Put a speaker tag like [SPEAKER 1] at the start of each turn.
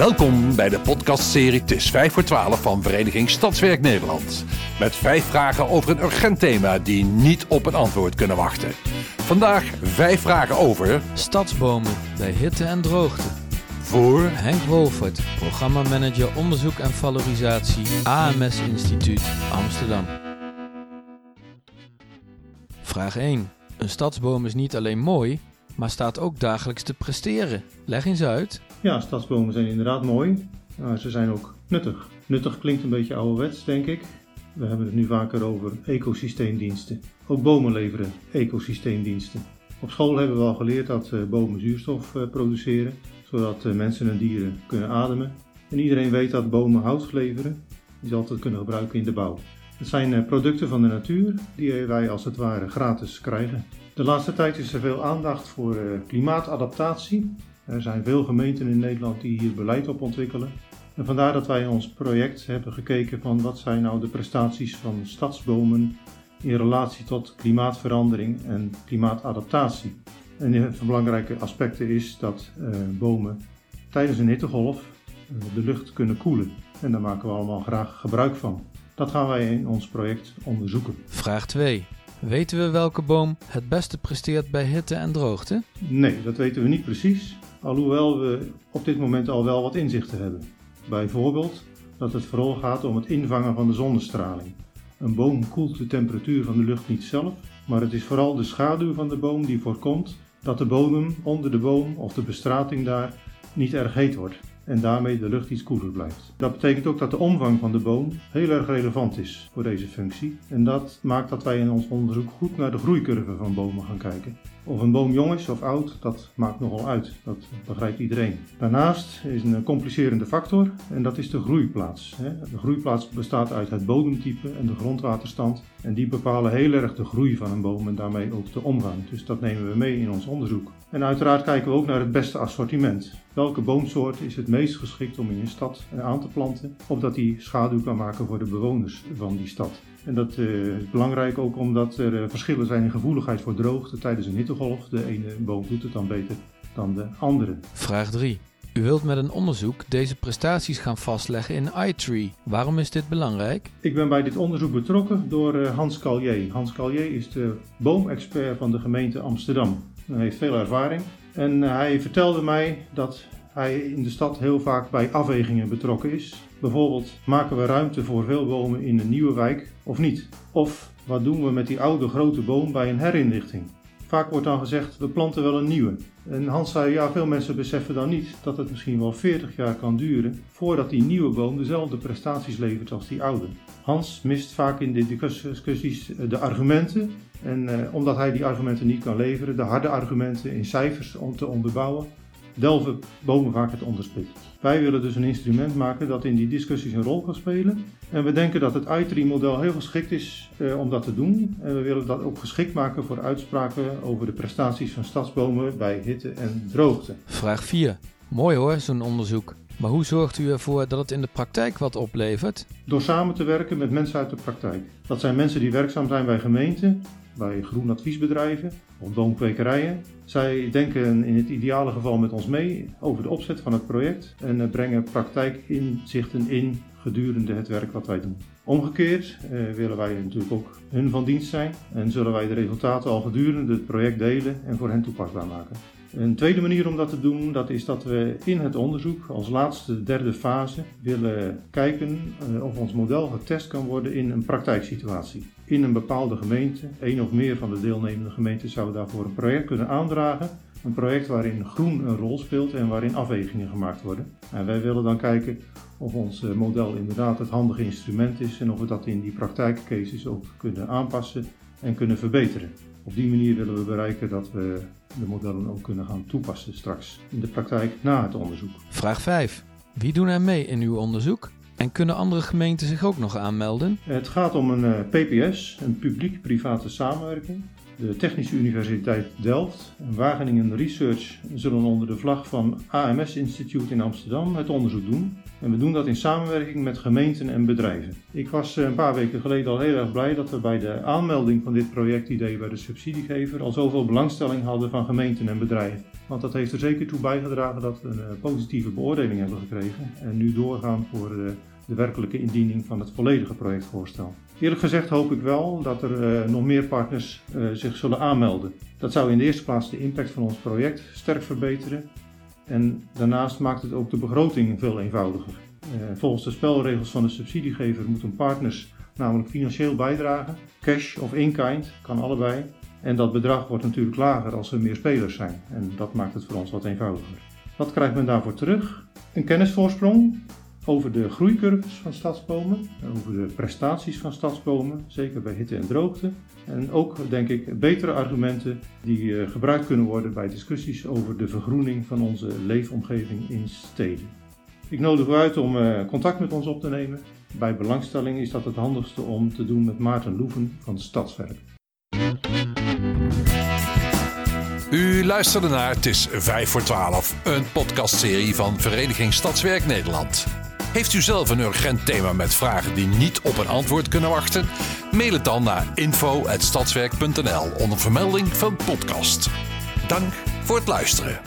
[SPEAKER 1] Welkom bij de podcastserie Tis 5 voor 12 van Vereniging Stadswerk Nederland. Met vijf vragen over een urgent thema die niet op een antwoord kunnen wachten. Vandaag vijf vragen over
[SPEAKER 2] Stadsbomen bij hitte en droogte.
[SPEAKER 1] voor
[SPEAKER 2] Henk Wolfert, programmamanager onderzoek en valorisatie AMS Instituut Amsterdam. Vraag 1. Een stadsboom is niet alleen mooi, maar staat ook dagelijks te presteren. Leg eens uit.
[SPEAKER 3] Ja, stadsbomen zijn inderdaad mooi, maar ze zijn ook nuttig. Nuttig klinkt een beetje ouderwets, denk ik. We hebben het nu vaker over ecosysteemdiensten. Ook bomen leveren ecosysteemdiensten. Op school hebben we al geleerd dat eh, bomen zuurstof eh, produceren, zodat eh, mensen en dieren kunnen ademen. En iedereen weet dat bomen hout leveren, die ze altijd kunnen gebruiken in de bouw. Het zijn eh, producten van de natuur die wij als het ware gratis krijgen. De laatste tijd is er veel aandacht voor eh, klimaatadaptatie. Er zijn veel gemeenten in Nederland die hier beleid op ontwikkelen. En vandaar dat wij in ons project hebben gekeken van wat zijn nou de prestaties van stadsbomen in relatie tot klimaatverandering en klimaatadaptatie. En een van de belangrijke aspecten is dat eh, bomen tijdens een hittegolf eh, de lucht kunnen koelen. En daar maken we allemaal graag gebruik van. Dat gaan wij in ons project onderzoeken.
[SPEAKER 2] Vraag 2. Weten we welke boom het beste presteert bij hitte en droogte?
[SPEAKER 3] Nee, dat weten we niet precies, alhoewel we op dit moment al wel wat inzichten hebben. Bijvoorbeeld dat het vooral gaat om het invangen van de zonnestraling. Een boom koelt de temperatuur van de lucht niet zelf, maar het is vooral de schaduw van de boom die voorkomt dat de bodem onder de boom of de bestrating daar niet erg heet wordt en daarmee de lucht iets koeler blijft. Dat betekent ook dat de omvang van de boom heel erg relevant is voor deze functie en dat maakt dat wij in ons onderzoek goed naar de groeicurve van bomen gaan kijken. Of een boom jong is of oud, dat maakt nogal uit, dat begrijpt iedereen. Daarnaast is een complicerende factor en dat is de groeiplaats. De groeiplaats bestaat uit het bodemtype en de grondwaterstand en die bepalen heel erg de groei van een boom en daarmee ook de omvang. Dus dat nemen we mee in ons onderzoek. En uiteraard kijken we ook naar het beste assortiment. Welke boomsoort is het meest geschikt om in een stad aan te planten, opdat die schaduw kan maken voor de bewoners van die stad. En dat uh, is belangrijk ook omdat er uh, verschillen zijn in gevoeligheid voor droogte tijdens een hittegolf. De ene boom doet het dan beter dan de andere.
[SPEAKER 2] Vraag 3. U wilt met een onderzoek deze prestaties gaan vastleggen in iTree. Waarom is dit belangrijk?
[SPEAKER 3] Ik ben bij dit onderzoek betrokken door uh, Hans Callier. Hans Callier is de boomexpert van de gemeente Amsterdam. Hij heeft veel ervaring en hij vertelde mij dat hij in de stad heel vaak bij afwegingen betrokken is. Bijvoorbeeld, maken we ruimte voor veel bomen in een nieuwe wijk of niet? Of wat doen we met die oude grote boom bij een herinrichting? Vaak wordt dan gezegd, we planten wel een nieuwe. En Hans zei, ja, veel mensen beseffen dan niet dat het misschien wel 40 jaar kan duren voordat die nieuwe boom dezelfde prestaties levert als die oude. Hans mist vaak in de discussies de argumenten. En eh, omdat hij die argumenten niet kan leveren, de harde argumenten in cijfers om te onderbouwen, delven bomen vaak het onderspit. Wij willen dus een instrument maken dat in die discussies een rol kan spelen. En we denken dat het iTree-model heel geschikt is eh, om dat te doen. En we willen dat ook geschikt maken voor uitspraken over de prestaties van stadsbomen bij hitte en droogte.
[SPEAKER 2] Vraag 4. Mooi hoor, zo'n onderzoek. Maar hoe zorgt u ervoor dat het in de praktijk wat oplevert?
[SPEAKER 3] Door samen te werken met mensen uit de praktijk. Dat zijn mensen die werkzaam zijn bij gemeenten, bij groenadviesbedrijven of boomkwekerijen. Zij denken in het ideale geval met ons mee over de opzet van het project en brengen praktijkinzichten in gedurende het werk wat wij doen. Omgekeerd eh, willen wij natuurlijk ook hun van dienst zijn en zullen wij de resultaten al gedurende het project delen en voor hen toepasbaar maken. Een tweede manier om dat te doen, dat is dat we in het onderzoek als laatste derde fase willen kijken uh, of ons model getest kan worden in een praktijksituatie. In een bepaalde gemeente, één of meer van de deelnemende gemeenten zouden daarvoor een project kunnen aandragen. Een project waarin groen een rol speelt en waarin afwegingen gemaakt worden. En wij willen dan kijken of ons model inderdaad het handige instrument is en of we dat in die praktijkcases ook kunnen aanpassen en kunnen verbeteren. Op die manier willen we bereiken dat we de modellen ook kunnen gaan toepassen straks in de praktijk na het onderzoek.
[SPEAKER 2] Vraag 5. Wie doen er mee in uw onderzoek? En kunnen andere gemeenten zich ook nog aanmelden?
[SPEAKER 3] Het gaat om een PPS, een publiek-private samenwerking. De Technische Universiteit Delft en Wageningen Research zullen onder de vlag van AMS Instituut in Amsterdam het onderzoek doen. En we doen dat in samenwerking met gemeenten en bedrijven. Ik was een paar weken geleden al heel erg blij dat we bij de aanmelding van dit projectidee bij de subsidiegever al zoveel belangstelling hadden van gemeenten en bedrijven. Want dat heeft er zeker toe bijgedragen dat we een positieve beoordeling hebben gekregen en nu doorgaan voor de werkelijke indiening van het volledige projectvoorstel. Eerlijk gezegd hoop ik wel dat er uh, nog meer partners uh, zich zullen aanmelden. Dat zou in de eerste plaats de impact van ons project sterk verbeteren en daarnaast maakt het ook de begroting veel eenvoudiger. Uh, volgens de spelregels van de subsidiegever moeten partners namelijk financieel bijdragen, cash of in-kind, kan allebei. En dat bedrag wordt natuurlijk lager als er meer spelers zijn en dat maakt het voor ons wat eenvoudiger. Wat krijgt men daarvoor terug? Een kennisvoorsprong over de groeicurves van stadsbomen, over de prestaties van stadsbomen, zeker bij hitte en droogte. En ook, denk ik, betere argumenten die eh, gebruikt kunnen worden bij discussies over de vergroening van onze leefomgeving in steden. Ik nodig u uit om eh, contact met ons op te nemen. Bij belangstelling is dat het handigste om te doen met Maarten Loeven van Stadswerk.
[SPEAKER 1] U luisterde naar Het is 5 voor 12, een podcastserie van Vereniging Stadswerk Nederland. Heeft u zelf een urgent thema met vragen die niet op een antwoord kunnen wachten? Mail het dan naar info.stadswerk.nl onder vermelding van podcast. Dank voor het luisteren.